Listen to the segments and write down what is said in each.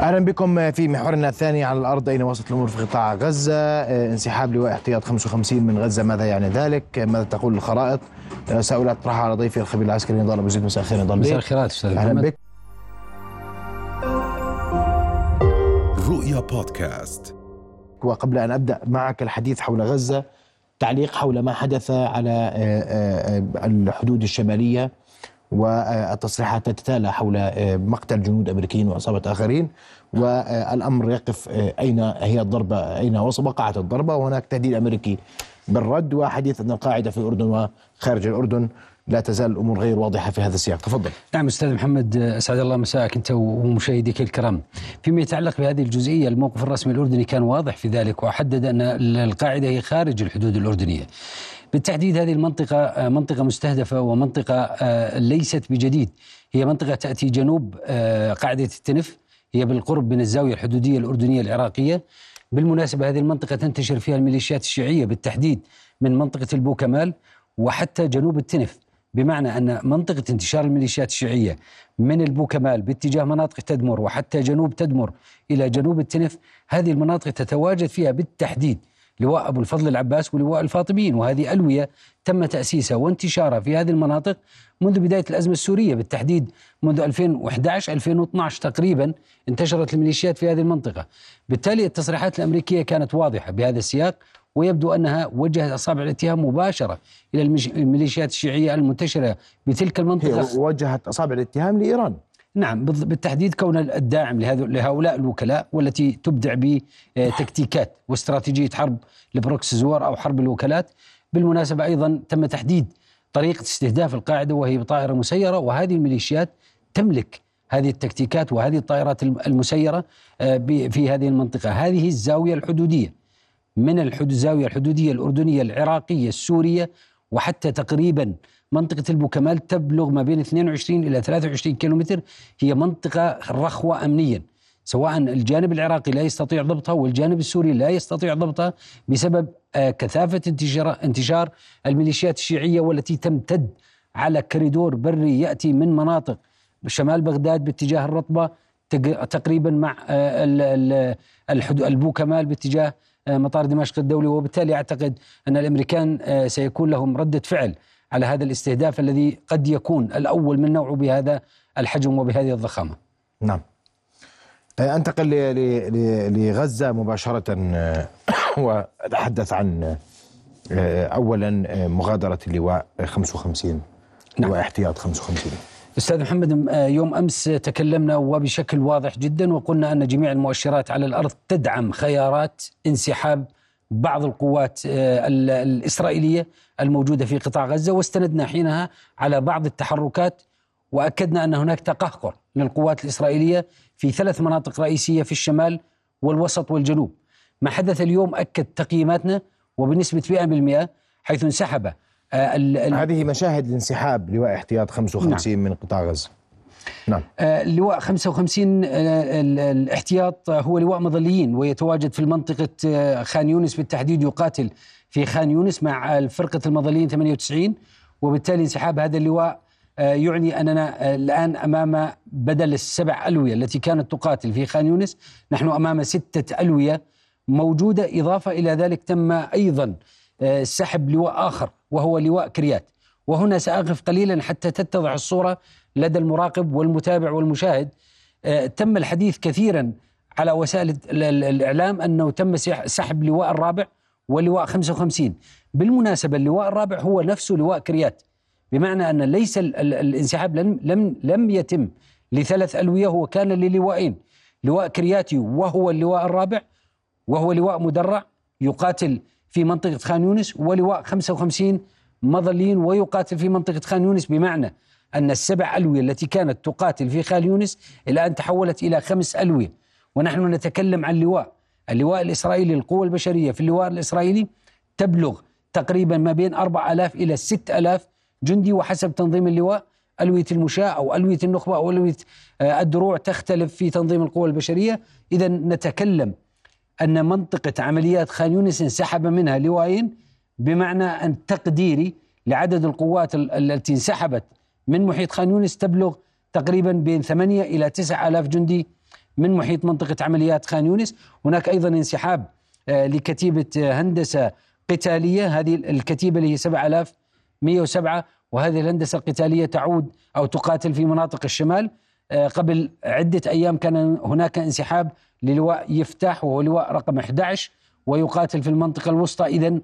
أهلا بكم في محورنا الثاني على الأرض. أين وصلت الأمور في قطاع غزة؟ آه، انسحاب لواء احتياط 55 من غزة. ماذا يعني ذلك؟ ماذا تقول الخرائط؟ آه، سؤال اطرحها على ضيفي الخبير العسكري نضال ابو زيد مساء الخير نضال مساء الخيرات أستاذ أهلا بك. رؤيا بودكاست. وقبل أن أبدأ معك الحديث حول غزة تعليق حول ما حدث على آه، الحدود الشمالية. والتصريحات تتتالى حول آه، مقتل جنود أمريكيين واصابه آخرين والأمر يقف آه، أين هي الضربة أين وقعت الضربة وهناك تهديد أمريكي بالرد وحديث أن القاعدة في الأردن وخارج الأردن لا تزال الأمور غير واضحة في هذا السياق تفضل نعم أستاذ محمد أسعد الله مساءك أنت ومشاهديك الكرام. فيما يتعلق بهذه الجزئية الموقف الرسمي الأردني كان واضح في ذلك وحدد أن القاعدة هي خارج الحدود الأردنية. بالتحديد هذه المنطقة آه، منطقة مستهدفة ومنطقة آه، ليست بجديد، هي منطقة تأتي جنوب آه، قاعدة التنف هي بالقرب من الزاوية الحدودية الأردنية العراقية. بالمناسبة هذه المنطقة تنتشر فيها الميليشيات الشيعية بالتحديد من منطقة البوكمال وحتى جنوب التنف. بمعنى أن منطقة انتشار الميليشيات الشيعية من البوكمال باتجاه مناطق تدمر وحتى جنوب تدمر إلى جنوب التنف هذه المناطق تتواجد فيها بالتحديد لواء أبو الفضل العباس ولواء الفاطميين. وهذه ألوية تم تأسيسها وانتشارها في هذه المناطق منذ بداية الأزمة السورية بالتحديد منذ 2011 2012 تقريبا انتشرت الميليشيات في هذه المنطقة. بالتالي التصريحات الأمريكية كانت واضحة بهذا السياق ويبدو أنها وجهت أصابع الاتهام مباشرة إلى الميليشيات الشيعية المنتشرة بتلك المنطقة. وجهت أصابع الاتهام لإيران. نعم بالتحديد كون الداعم لهؤلاء الوكلاء والتي تبدع بتكتيكات واستراتيجية حرب البروكسي زوار أو حرب الوكالات. بالمناسبة أيضا تم تحديد طريقة استهداف القاعدة وهي بطائره مسيرة وهذه الميليشيات تملك هذه التكتيكات وهذه الطائرات الم- المسيرة آه، في هذه المنطقة. هذه الزاوية الحدودية من الحدود الزاوية الحدودية الأردنية العراقية السورية وحتى تقريبا منطقة البوكمال تبلغ ما بين 22 إلى 23 كيلومتر. هي منطقة رخوة امنيا. سواء الجانب العراقي لا يستطيع ضبطها والجانب السوري لا يستطيع ضبطها بسبب آه، كثافة انتشار انتشار الميليشيات الشيعية والتي تمتد على كريدور بري يأتي من مناطق شمال بغداد باتجاه الرطبة تق- تقريبا مع آه، البوكمال باتجاه آه، مطار دمشق الدولي. وبالتالي أعتقد أن الأمريكان آه، سيكون لهم ردة فعل. على هذا الاستهداف الذي قد يكون الأول من نوعه بهذا الحجم وبهذه الضخامة. نعم آه، أنتقل ل- ل- ل- لغزة مباشرة آه، وأتحدث عن آه، اولا آه، مغادرة اللواء 55 نعم. لواء احتياط 55 أستاذ محمد يوم أمس تكلمنا وبشكل واضح جدا وقلنا أن جميع المؤشرات على الأرض تدعم خيارات انسحاب بعض القوات آه، ال- الإسرائيلية الموجودة في قطاع غزة واستندنا حينها على بعض التحركات وأكدنا أن هناك تقهقر للقوات الإسرائيلية في ثلاث مناطق رئيسية في الشمال والوسط والجنوب. ما حدث اليوم أكد تقييماتنا وبنسبة 100% حيث انسحب آه، هذه مشاهد الانسحاب لواء احتياط 55 من قطاع غزة نعم. آه، لواء 55 آه، ال- الاحتياط هو لواء مظليين ويتواجد في منطقة آه، خان يونس بالتحديد يقاتل في خان يونس مع فرقة المظليين 98 وبالتالي انسحاب هذا اللواء يعني أننا الآن أمام بدل السبع ألوية التي كانت تقاتل في خان يونس نحن أمام ستة ألوية موجودة إضافة إلى ذلك تم أيضا سحب لواء آخر وهو لواء كريات. وهنا سأقف قليلا حتى تتضح الصورة لدى المراقب والمتابع والمشاهد. آه، تم الحديث كثيرا على وسائل ال- ال- الإعلام أنه تم سح- سحب لواء الرابع ولواء 55 بالمناسبة اللواء الرابع هو نفسه لواء كريات بمعنى أن ليس ال- ال- الانسحاب لم, لم, لم يتم لثلاث ألوية هو كان للواءين. لواء كرياتي وهو اللواء الرابع وهو لواء مدرع يقاتل في منطقة خان يونس ولواء 55 مظليين ويقاتل في منطقة خان يونس بمعنى أن السبع ألوية التي كانت تقاتل في خان يونس الآن تحولت إلى خمس ألوية. ونحن نتكلم عن لواء. اللواء الإسرائيلي القوة البشرية في اللواء الإسرائيلي تبلغ تقريبا ما بين 4000 إلى 6000 جندي وحسب تنظيم اللواء ألوية المشاة أو ألوية النخبة أو ألوية آه، الدروع تختلف في تنظيم القوى البشرية. إذا نتكلم أن منطقة عمليات خان يونس انسحب منها لواءين بمعنى أن تقديري لعدد القوات ال- التي انسحبت من محيط خان يونس تبلغ تقريبا بين ثمانية إلى تسعة آلاف جندي من محيط منطقة عمليات خان يونس. هناك أيضا انسحاب آه، لكتيبة هندسة قتالية. هذه الكتيبة اللي هي 7107 وهذه الهندسة القتالية تعود أو تقاتل في مناطق الشمال. آه، قبل عدة أيام كان هناك انسحاب للواء يفتح وهو لواء رقم 11 ويقاتل في المنطقة الوسطى. إذا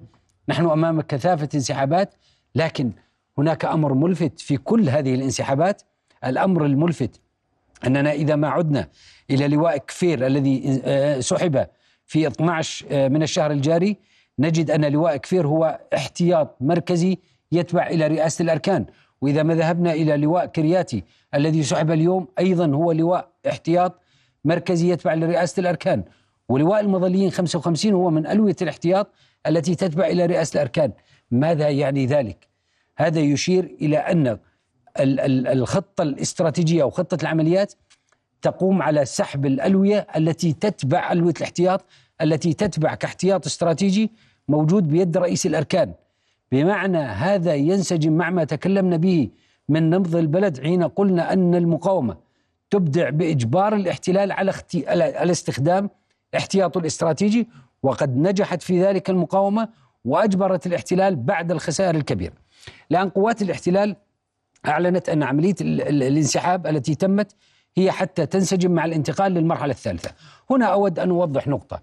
نحن أمام كثافة انسحابات لكن هناك أمر ملفت في كل هذه الانسحابات. الأمر الملفت أننا إذا ما عدنا إلى لواء كفير الذي آه، سحب في 12 آه، من الشهر الجاري نجد أن لواء كفير هو احتياط مركزي يتبع إلى رئاسة الأركان. وإذا ما ذهبنا إلى لواء كرياتي الذي سحب اليوم أيضا هو لواء احتياط مركزي يتبع لرئاسة الأركان. ولواء المظليين 55 هو من ألوية الاحتياط التي تتبع إلى رئاسة الأركان. ماذا يعني ذلك؟ هذا يشير إلى أن الخطة الاستراتيجية أو خطة العمليات تقوم على سحب الألوية التي تتبع ألوية الاحتياط التي تتبع كاحتياط استراتيجي موجود بيد رئيس الأركان بمعنى هذا ينسجم مع ما تكلمنا به من نبض البلد حين قلنا أن المقاومة تبدع بإجبار الاحتلال على. على استخدام احتياطه الاستراتيجي وقد نجحت في ذلك المقاومة وأجبرت الاحتلال بعد الخسائر الكبيرة الآن قوات الاحتلال أعلنت أن عملية الانسحاب التي تمت هي حتى تنسجم مع الانتقال للمرحلة الثالثة. هنا أود أن أوضح نقطة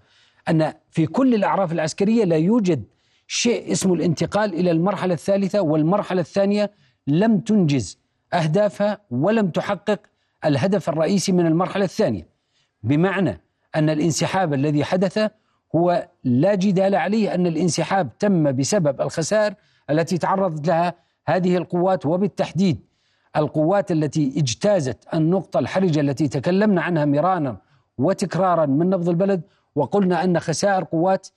أن في كل الأعراف العسكرية لا يوجد شيء اسمه الانتقال إلى المرحلة الثالثة والمرحلة الثانية لم تنجز أهدافها ولم تحقق الهدف الرئيسي من المرحلة الثانية. بمعنى أن الانسحاب الذي حدث هو لا جدال عليه أن الانسحاب تم بسبب الخسائر التي تعرضت لها هذه القوات وبالتحديد القوات التي اجتازت النقطة الحرجة التي تكلمنا عنها مرارا وتكرارا من نبض البلد وقلنا أن خسائر قوات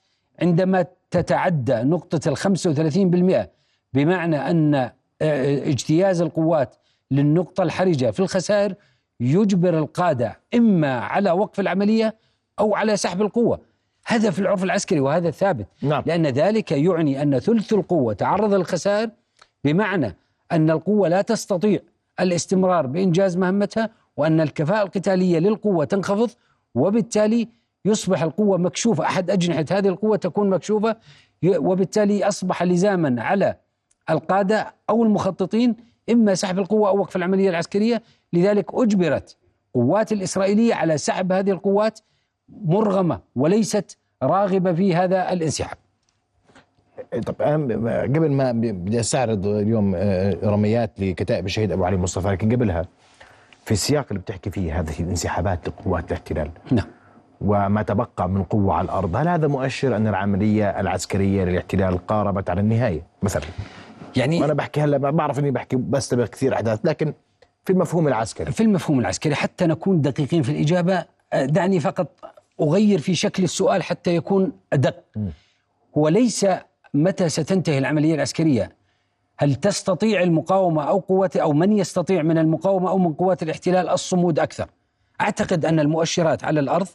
عندما تتعدى نقطة وثلاثين بالمئة بمعنى أن آه، اجتياز القوات للنقطة الحرجة في الخسائر يجبر القادة إما على وقف العملية أو على سحب القوة. هذا في العرف العسكري وهذا ثابت نعم. لأن ذلك يعني أن ثلث القوة تعرض للخسائر بمعنى أن القوة لا تستطيع الاستمرار بإنجاز مهمتها وأن الكفاءة القتالية للقوة تنخفض وبالتالي يصبح القوة مكشوفة. أحد أجنحة هذه القوة تكون مكشوفة وبالتالي أصبح لزاما على القادة أو المخططين إما سحب القوة أو وقف العملية العسكرية. لذلك أجبرت قوات الإسرائيلية على سحب هذه القوات مرغمة وليست راغبة في هذا الانسحاب. طب قبل ما بدي أستعرض اليوم آه، رميات لكتائب الشهيد أبو علي مصطفى لكن قبلها في السياق اللي بتحكي فيه هذه الانسحابات لقوات الاحتلال نعم. وما تبقى من قوة على الأرض هل هذا مؤشر أن العملية العسكرية للاحتلال قاربت على النهاية مثلا؟ يعني أنا بحكي هلا بعرف أني بحكي بستبق كثير أحداث لكن في المفهوم العسكري. في المفهوم العسكري حتى نكون دقيقين في الإجابة آه، دعني فقط أغير في شكل السؤال حتى يكون أدق. هو ليس متى ستنتهي العملية العسكرية. هل تستطيع المقاومة أو قوات أو من يستطيع من المقاومة أو من قوات الاحتلال الصمود أكثر؟ أعتقد أن المؤشرات على الأرض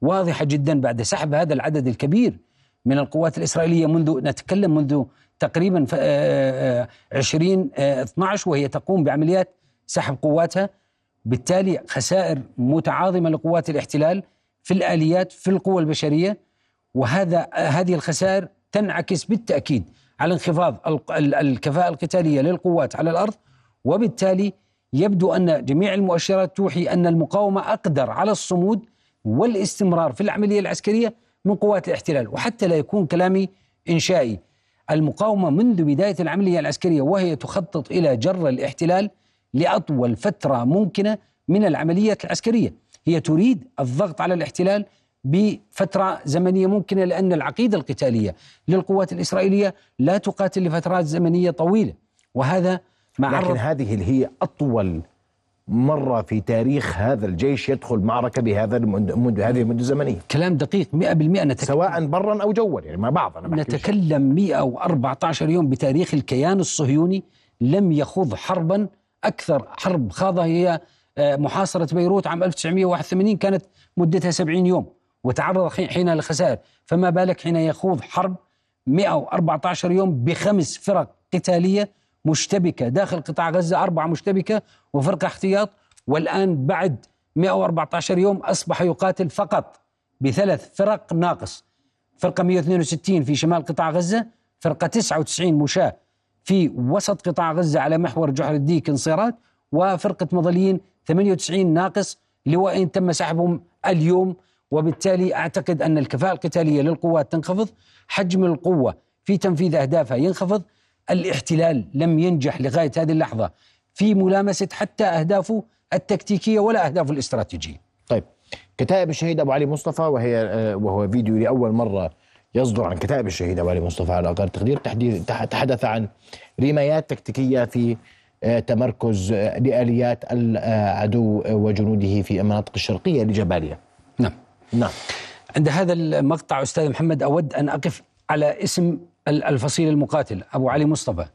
واضحة جدا بعد سحب هذا العدد الكبير من القوات الإسرائيلية منذ نتكلم منذ تقريبا 2012 آه، آه، وهي تقوم بعمليات سحب قواتها. بالتالي خسائر متعاظمة لقوات الاحتلال في الآليات في القوى البشرية وهذا هذه الخسائر تنعكس بالتأكيد على انخفاض الكفاءة القتالية للقوات على الأرض وبالتالي يبدو أن جميع المؤشرات توحي أن المقاومة أقدر على الصمود والاستمرار في العملية العسكرية من قوات الاحتلال. وحتى لا يكون كلامي إنشائي. المقاومة منذ بداية العملية العسكرية وهي تخطط إلى جر الاحتلال لأطول فترة ممكنة من العمليات العسكرية. هي تريد الضغط على الاحتلال بفترة زمنية ممكنة لأن العقيدة القتالية للقوات الإسرائيلية لا تقاتل لفترات زمنية طويلة. وهذا مع لكن هذه اللي هي أطول مرة في تاريخ هذا الجيش يدخل معركة بهذا المد... هذه المدة الزمنية كلام دقيق 100% نتكلم سواء برا أو جوا يعني مع بعض أنا نتكلم 114 يوم بتاريخ الكيان الصهيوني لم يخوض حربا أكثر حرب خاضها هي محاصرة بيروت عام 1981 كانت مدتها 70 يوم وتعرض حين للخسائر فما بالك حين يخوض حرب 114 يوم بخمس فرق قتالية مشتبكة؟ داخل قطاع غزة أربعة مشتبكة وفرقة احتياط والآن بعد 114 يوم أصبح يقاتل فقط بثلاث فرق ناقص. فرقة 162 في شمال قطاع غزة فرقة 99 مشاة في وسط قطاع غزة على محور جحر الديك انصيرات وفرقة مظليين 98 ناقص لواءين تم سحبهم اليوم وبالتالي أعتقد أن الكفاءة القتالية للقوات تنخفض حجم القوة في تنفيذ أهدافها ينخفض الاحتلال لم ينجح لغاية هذه اللحظة في ملامسة حتى أهدافه التكتيكية ولا أهدافه الاستراتيجية. طيب كتائب الشهيد أبو علي مصطفى وهي وهو فيديو لأول مرة يصدر عن كتائب الشهيد أبو علي مصطفى على أقل تقدير تحديد تح- تحدث عن رمايات تكتيكية في تمركز آه، لآليات العدو وجنوده في المناطق الشرقية لجباليا. نعم. نعم. عند هذا المقطع أستاذ محمد أود أن أقف على اسم ال- الفصيل المقاتل أبو علي مصطفى.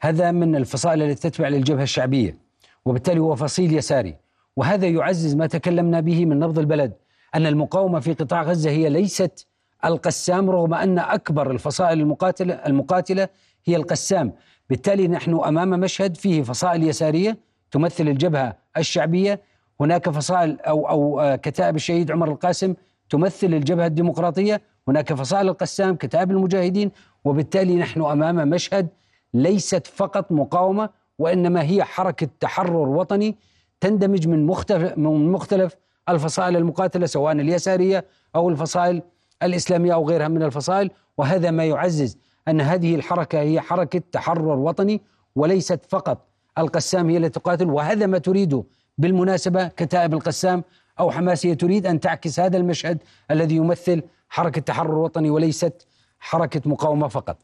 هذا من الفصائل التي تتبع للجبهة الشعبية وبالتالي هو فصيل يساري. وهذا يعزز ما تكلمنا به من نبض البلد أن المقاومة في قطاع غزة هي ليست القسام رغم أن أكبر الفصائل المقاتلة المقاتلة هي القسام. بالتالي نحن أمام مشهد فيه فصائل يسارية تمثل الجبهة الشعبية. هناك فصائل أو أو آه، كتائب الشهيد عمر القاسم تمثل الجبهة الديمقراطية. هناك فصائل القسام كتائب المجاهدين. وبالتالي نحن أمام مشهد ليست فقط مقاومة وإنما هي حركة تحرر وطني تندمج من مختلف من مختلف الفصائل المقاتلة سواء اليسارية أو الفصائل الإسلامية أو غيرها من الفصائل. وهذا ما يعزز أن هذه الحركة هي حركة تحرر وطني وليست فقط القسام هي التي تقاتل وهذا ما تريده بالمناسبة كتائب القسام أو حماس هي تريد أن تعكس هذا المشهد الذي يمثل حركة تحرر وطني وليست حركة مقاومة فقط.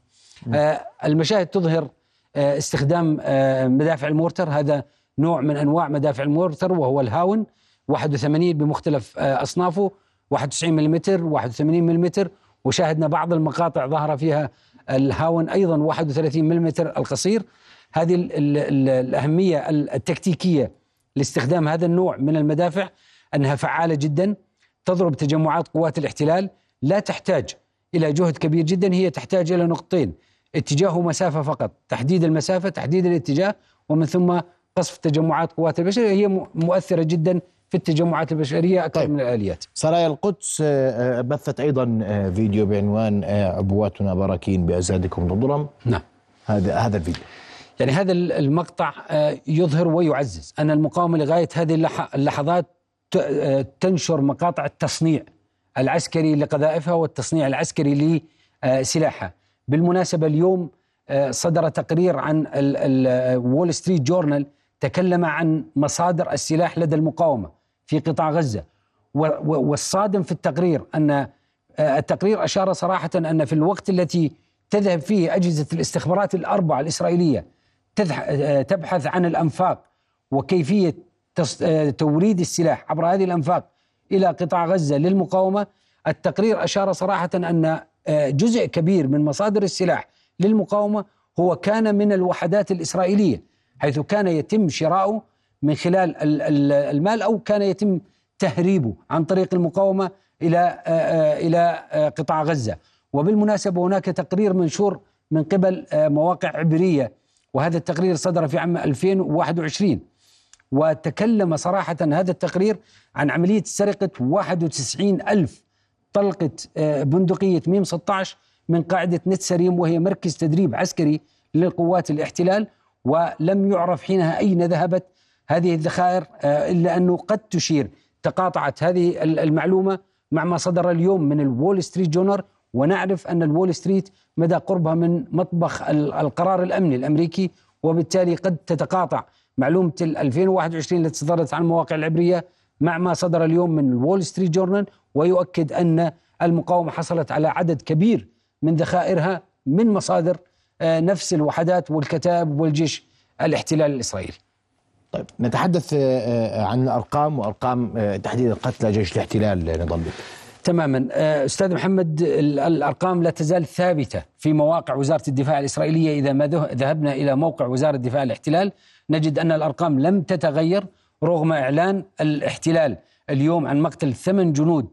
آه المشاهد تظهر آه استخدام آه مدافع ال mortar هذا نوع من أنواع مدافع المورتر وهو الهاون 81 بمختلف آه أصنافه 91 ملم 81 ملم وشاهدنا بعض المقاطع ظهر فيها الهاون أيضا 31 ملم القصير. هذه ال ال ال الأهمية التكتيكية لاستخدام هذا النوع من المدافع أنها فعالة جدا تضرب تجمعات قوات الاحتلال. لا تحتاج إلى جهد كبير جدا هي تحتاج إلى نقطتين اتجاه ومسافة فقط تحديد المسافة تحديد الاتجاه ومن ثم قصف تجمعات قوات البشرية. هي مؤثرة جدا في التجمعات البشرية أكثر طيب. من الآليات. سرايا القدس آه، آه، بثت أيضا آه، فيديو بعنوان عبواتنا براكين بأزادكم الظلم نعم. هذا هذا الفيديو. يعني هذا المقطع يظهر ويعزز. أن المقاومة لغاية هذه اللح- اللحظات تنشر مقاطع التصنيع العسكري لقذائفها والتصنيع العسكري لسلاحها. بالمناسبة اليوم صدر تقرير عن وول ستريت جورنال تكلم عن مصادر السلاح لدى المقاومة. في قطاع غزة. والصادم في التقرير أن آه، التقرير أشار صراحة أن في الوقت التي تذهب فيه أجهزة الاستخبارات الأربعة الإسرائيلية آه، تبحث عن الأنفاق وكيفية آه، توريد السلاح عبر هذه الأنفاق إلى قطاع غزة للمقاومة التقرير أشار صراحة أن جزء كبير من مصادر السلاح للمقاومة هو كان من الوحدات الإسرائيلية حيث كان يتم شراؤه من خلال ال- ال- المال أو كان يتم تهريبه عن طريق المقاومة إلى آه، إلى آه، قطاع غزة. وبالمناسبة هناك تقرير منشور من قبل آه، مواقع عبرية وهذا التقرير صدر في عام 2021 وتكلم صراحة هذا التقرير عن عملية سرقة 91 ألف طلقة بندقية ميم 16 من قاعدة نتسريم وهي مركز تدريب عسكري للقوات الاحتلال ولم يعرف حينها أين ذهبت هذه الذخائر آه، إلا أنه قد تشير. تقاطعت هذه ال- المعلومة مع ما صدر اليوم من الوول ستريت جورنال ونعرف أن الوول ستريت مدى قربها من مطبخ ال- القرار الأمني الأمريكي وبالتالي قد تتقاطع. معلومة ال 2021 التي صدرت عن المواقع العبرية مع ما صدر اليوم من الوول ستريت جورنال ويؤكد أن المقاومة حصلت على عدد كبير من ذخائرها من مصادر آه، نفس الوحدات والكتائب والجيش الاحتلال الإسرائيلي. طيب نتحدث آه، آه، عن ارقام وأرقام آه، تحديد قتلى جيش الاحتلال بك. تماما. أستاذ محمد ال- الأرقام لا تزال ثابتة في مواقع وزارة الدفاع الإسرائيلية. إذا ما ذه- ذهبنا إلى موقع وزارة دفاع الاحتلال نجد أن الأرقام لم تتغير رغم إعلان الاحتلال اليوم عن مقتل ثمان جنود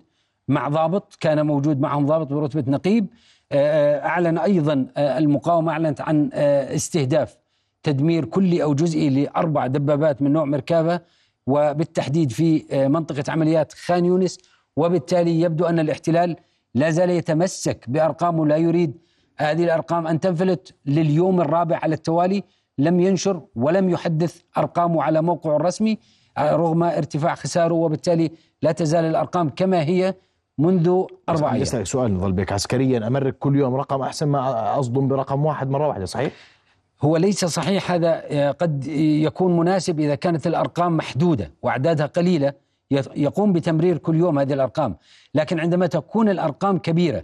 مع ضابط كان موجود معهم ضابط برتبة نقيب. أعلن أيضا المقاومة أعلنت عن استهداف تدمير كلي أو جزئي لأربع دبابات من نوع مركبه وبالتحديد في آه، منطقة عمليات خان يونس. وبالتالي يبدو أن الاحتلال لا زال يتمسك بأرقام لا يريد هذه الأرقام أن تنفلت لليوم الرابع على التوالي. لم ينشر ولم يحدث أرقامه على موقعه الرسمي آه، رغم ارتفاع خساره. وبالتالي لا تزال الأرقام كما هي منذ أربع أيام. أسألك سؤال نظل بك. عسكريا أمرك كل يوم رقم أحسن ما أصدم برقم واحد مرة واحدة صحيح؟ هو ليس صحيح هذا آه، قد يكون مناسب إذا كانت الأرقام محدودة وأعدادها قليلة يقوم بتمرير كل يوم هذه الأرقام. لكن عندما تكون الأرقام كبيرة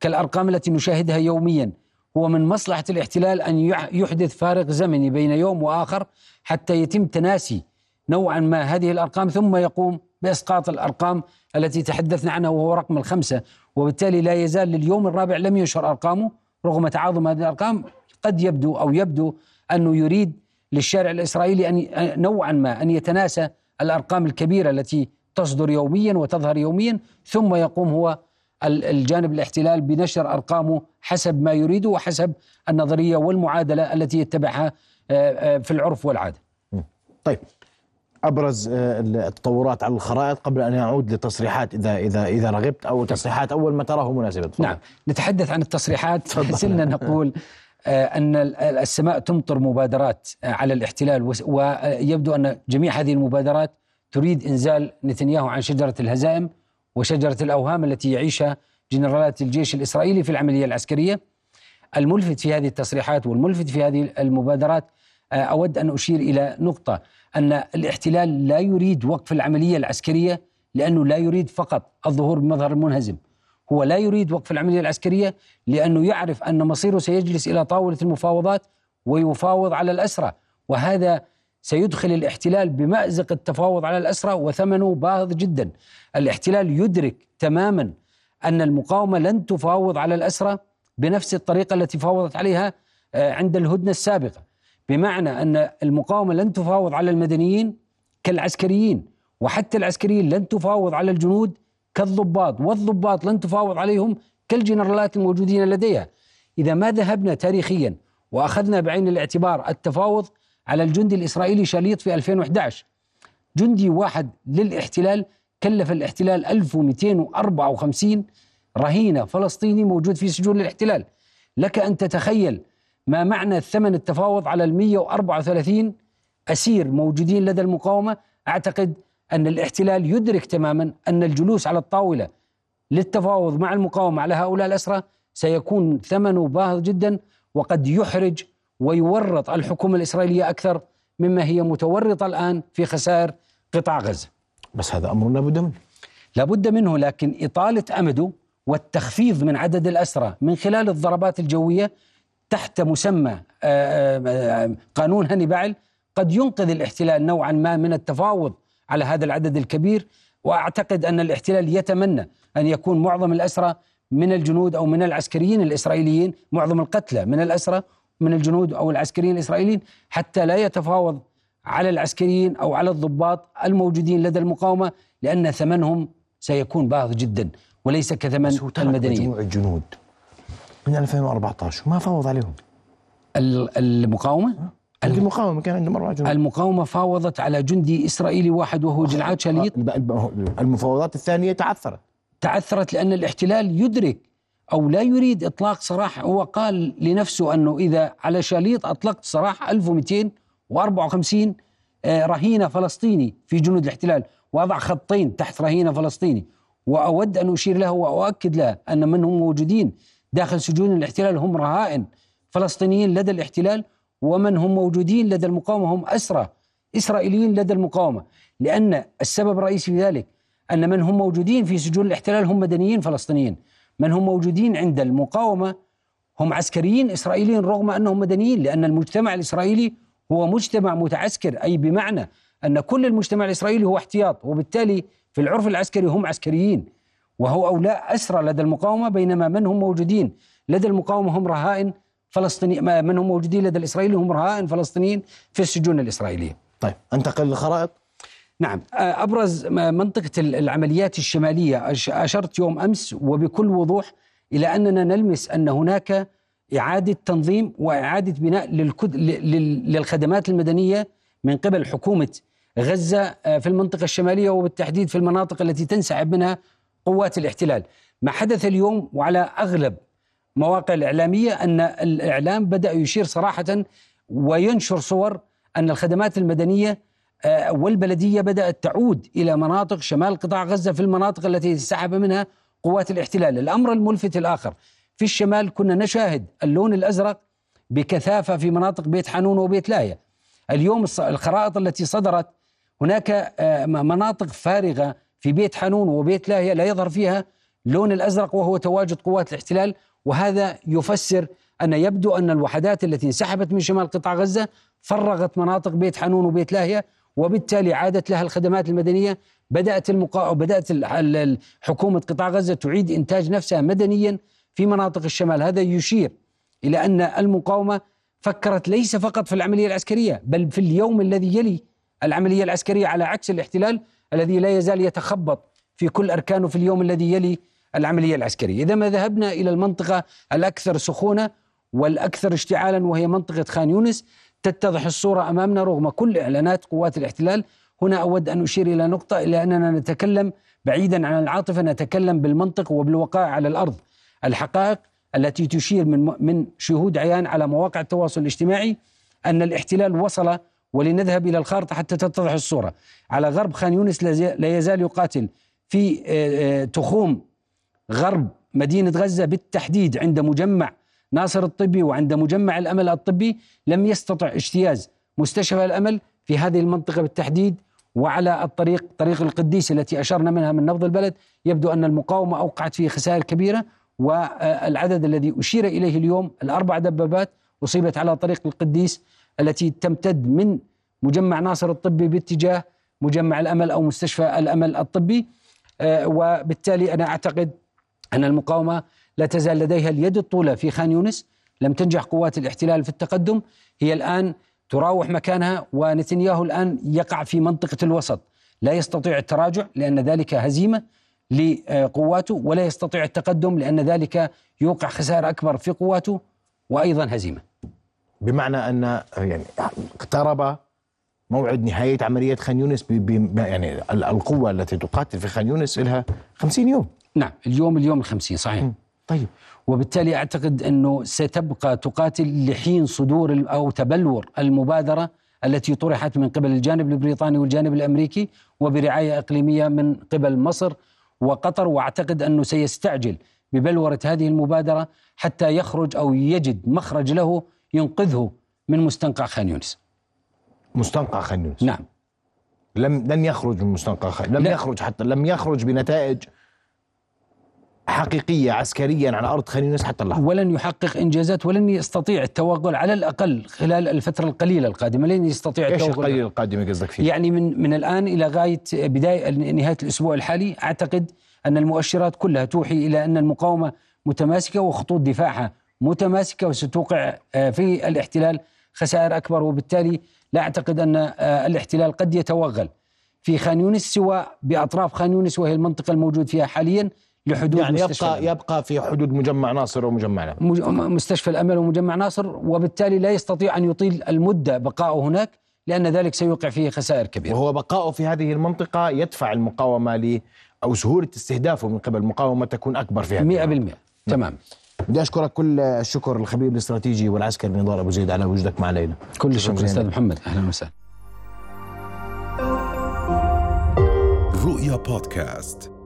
كالأرقام التي نشاهدها يوميا هو من مصلحة الاحتلال أن يحدث فارق زمني بين يوم وآخر حتى يتم تناسي نوعا ما هذه الأرقام ثم يقوم بإسقاط الأرقام التي تحدثنا عنها وهو رقم الخمسة. وبالتالي لا يزال لليوم الرابع لم ينشر أرقامه رغم تعاظم هذه الأرقام قد يبدو أو يبدو أنه يريد للشارع الإسرائيلي أن نوعا ما أن يتناسى الأرقام الكبيرة التي تصدر يوميا وتظهر يوميا ثم يقوم هو الجانب الاحتلال بنشر أرقامه حسب ما يريده وحسب النظرية والمعادلة التي يتبعها آه، آه، في العرف والعادة. طيب. أبرز آه، التطورات على الخرائط قبل أن يعود لتصريحات إذا إذا إذا رغبت أو تصريحات أول ما تراه مناسبه. نعم. نتحدث عن التصريحات. سلنا نقول. أن السماء تمطر مبادرات على الاحتلال ويبدو أن جميع هذه المبادرات تريد إنزال نتنياهو عن شجرة الهزائم وشجرة الأوهام التي يعيشها جنرالات الجيش الإسرائيلي في العملية العسكرية. الملفت في هذه التصريحات والملفت في هذه المبادرات آه، أود أن أشير إلى نقطة أن الاحتلال لا يريد وقف العملية العسكرية لأنه لا يريد فقط الظهور بمظهر المنهزم هو لا يريد وقف العملية العسكرية لأنه يعرف أن مصيره سيجلس إلى طاولة المفاوضات ويفاوض على الأسرى وهذا سيدخل الاحتلال بمأزق التفاوض على الأسرى وثمنه باهظ جدا. الاحتلال يدرك تماما أن المقاومة لن تفاوض على الأسرى بنفس الطريقة التي فاوضت عليها آه، عند الهدنة السابقة. بمعنى أن المقاومة لن تفاوض على المدنيين كالعسكريين وحتى العسكريين لن تفاوض على الجنود كالضباط والضباط لن تفاوض عليهم كالجنرالات الموجودين لديها. إذا ما ذهبنا تاريخيا وأخذنا بعين الاعتبار التفاوض على الجندي الإسرائيلي شليط في 2011 جندي واحد للاحتلال كلف الاحتلال 1254 رهينة فلسطيني موجود في سجون الاحتلال. لك أن تتخيل ما معنى ثمن التفاوض على ال 134 أسير موجودين لدى المقاومة. أعتقد أن الاحتلال يدرك تماما أن الجلوس على الطاولة للتفاوض مع المقاومة على هؤلاء الأسرى سيكون ثمنه باهظ جدا وقد يحرج ويورط الحكومة الإسرائيلية أكثر مما هي متورطة الآن في خسائر قطاع غزة. بس هذا أمر لابد منه. لابد منه لكن إطالة أمده والتخفيض من عدد الأسرى من خلال الضربات الجوية تحت مسمى آه، آه، آه، قانون هانيبال قد ينقذ الاحتلال نوعا ما من التفاوض على هذا العدد الكبير وأعتقد أن الاحتلال يتمنى أن يكون معظم الأسرى من الجنود أو من العسكريين الإسرائيليين معظم القتلى من الأسرى من الجنود أو العسكريين الإسرائيليين حتى لا يتفاوض على العسكريين أو على الضباط الموجودين لدى المقاومة لأن ثمنهم سيكون باهظ جدا وليس كثمن المدنيين. مجموع الجنود من 2014 وما فاوض عليهم. المقاومة؟ المقاومه كان عندهم أربع جنود المقاومة فاوضت على جندي إسرائيلي واحد وهو جلعاد شليط. المفاوضات الثانية تعثرت. تعثرت لأن الاحتلال يدرك أو لا يريد إطلاق سراح. هو قال لنفسه أنه إذا على شاليط أطلقت سراح 1254 آه، رهينة فلسطيني في جنود الاحتلال. وأضع خطين تحت رهينة فلسطيني. وأود أن أشير له وأؤكد له أن من هم موجودين داخل سجون الاحتلال هم رهائن فلسطينيين لدى الاحتلال. ومن هم موجودين لدى المقاومة هم أسرى إسرائيليين لدى المقاومة لأن السبب الرئيسي في ذلك أن من هم موجودين في سجون الاحتلال هم مدنيين فلسطينيين من هم موجودين عند المقاومة هم عسكريين إسرائيليين رغم أنهم مدنيين لأن المجتمع الإسرائيلي هو مجتمع متعسكر أي بمعنى أن كل المجتمع الإسرائيلي هو احتياط وبالتالي في العرف العسكري هم عسكريين وهو أولاء أسرى لدى المقاومة بينما من هم موجودين لدى المقاومة هم رهائن فلسطيني من هم موجودين لدى الإسرائيلي هم رهائن فلسطينيين في السجون الإسرائيلية طيب انتقل للخرائط. نعم. أبرز منطقة العمليات الشمالية أشرت يوم أمس وبكل وضوح إلى أننا نلمس أن هناك إعادة تنظيم وإعادة بناء للخدمات المدنية من قبل حكومة غزة آه، في المنطقة الشمالية وبالتحديد في المناطق التي تنسحب منها قوات الاحتلال. ما حدث اليوم وعلى أغلب مواقع الإعلامية أن الإعلام بدأ يشير صراحة وينشر صور أن الخدمات المدنية آه، والبلدية بدأت تعود إلى مناطق شمال قطاع غزة في المناطق التي انسحب منها قوات الاحتلال. الأمر الملفت الآخر في الشمال كنا نشاهد اللون الأزرق بكثافة في مناطق بيت حانون وبيت لاهية اليوم الخرائط التي صدرت هناك آه، مناطق فارغة في بيت حانون وبيت لاهية لا يظهر فيها لون الأزرق وهو تواجد قوات الاحتلال. وهذا يفسر أن يبدو أن الوحدات التي انسحبت من شمال قطاع غزة فرغت مناطق بيت حانون وبيت لاهية وبالتالي عادت لها الخدمات المدنية. بدأت المقا... بدأت حكومة قطاع غزة تعيد إنتاج نفسها مدنيا في مناطق الشمال. هذا يشير إلى أن المقاومة فكرت ليس فقط في العملية العسكرية بل في اليوم الذي يلي العملية العسكرية على عكس الاحتلال الذي لا يزال يتخبط في كل أركانه في اليوم الذي يلي العملية العسكرية. إذا ما ذهبنا إلى المنطقة الأكثر سخونة والأكثر اشتعالا وهي منطقة خان يونس تتضح الصورة أمامنا رغم كل إعلانات قوات الاحتلال. هنا أود أن أشير إلى نقطة إلى أننا نتكلم بعيدا عن العاطفة نتكلم بالمنطق وبالوقائع على الأرض. الحقائق التي تشير من من شهود عيان على مواقع التواصل الاجتماعي أن الاحتلال وصل ولنذهب إلى الخارطة حتى تتضح الصورة. على غرب خان يونس لا يزال يقاتل في تخوم غرب مدينة غزة بالتحديد عند مجمع ناصر الطبي وعند مجمع الأمل الطبي لم يستطع اجتياز مستشفى الأمل في هذه المنطقة بالتحديد وعلى الطريق طريق القديس التي أشرنا منها من نبض البلد. يبدو أن المقاومة أوقعت فيه خسائر كبيرة والعدد الذي أشير إليه اليوم الأربع دبابات أصيبت على طريق القديس التي تمتد من مجمع ناصر الطبي باتجاه مجمع الأمل أو مستشفى الأمل الطبي. آه، وبالتالي أنا أعتقد أن المقاومة لا تزال لديها اليد الطولة في خان يونس. لم تنجح قوات الاحتلال في التقدم. هي الآن تراوح مكانها ونتنياهو الآن يقع في منطقة الوسط. لا يستطيع التراجع لأن ذلك هزيمة لقواته ولا يستطيع التقدم لأن ذلك يوقع خسائر أكبر في قواته وأيضا هزيمة. بمعنى أن يعني اقترب موعد نهاية عملية خان يونس يعني القوة التي تقاتل في خان يونس لها 50 يوم. نعم اليوم اليوم الخمسين صحيح طيب وبالتالي أعتقد أنه ستبقى تقاتل لحين صدور أو تبلور المبادرة التي طرحت من قبل الجانب البريطاني والجانب الأمريكي وبرعاية إقليمية من قبل مصر وقطر وأعتقد أنه سيستعجل ببلورة هذه المبادرة حتى يخرج أو يجد مخرج له ينقذه من مستنقع خان يونس. مستنقع خان يونس نعم. لم لن يخرج من مستنقع خان لم لا. يخرج حتى لم يخرج بنتائج حقيقية عسكريا على أرض خان يونس حتى اللحظة ولن يحقق إنجازات ولن يستطيع التوغل على الأقل خلال الفترة القليلة القادمة. لن يستطيع التوغل. إيش القليل القادمة قصدك فيه؟ يعني من من الآن إلى غاية بداية نهاية الأسبوع الحالي أعتقد أن المؤشرات كلها توحي إلى أن المقاومة متماسكة وخطوط دفاعها متماسكة وستوقع آه، في الاحتلال خسائر أكبر. وبالتالي لا أعتقد أن آه، الاحتلال قد يتوغل. في خان يونس سوى بأطراف خان يونس وهي المنطقة الموجود فيها حاليا لحدود يعني يبقى يبقى في حدود مجمع ناصر ومجمع الامل مستشفى الأمل ومجمع ناصر وبالتالي لا يستطيع أن يطيل المدة بقائه هناك لأن ذلك سيوقع فيه خسائر كبيرة. وهو بقائه في هذه المنطقة يدفع المقاومة ل أو سهوله استهدافه من قبل. المقاومة تكون أكبر في هذه 100% تمام. بدي أشكرك كل الشكر الخبير الاستراتيجي والعسكري نضال أبو زيد على وجودك معنا لنا. كل الشكر أستاذ محمد. أهلا وسهلا. رؤيا بودكاست.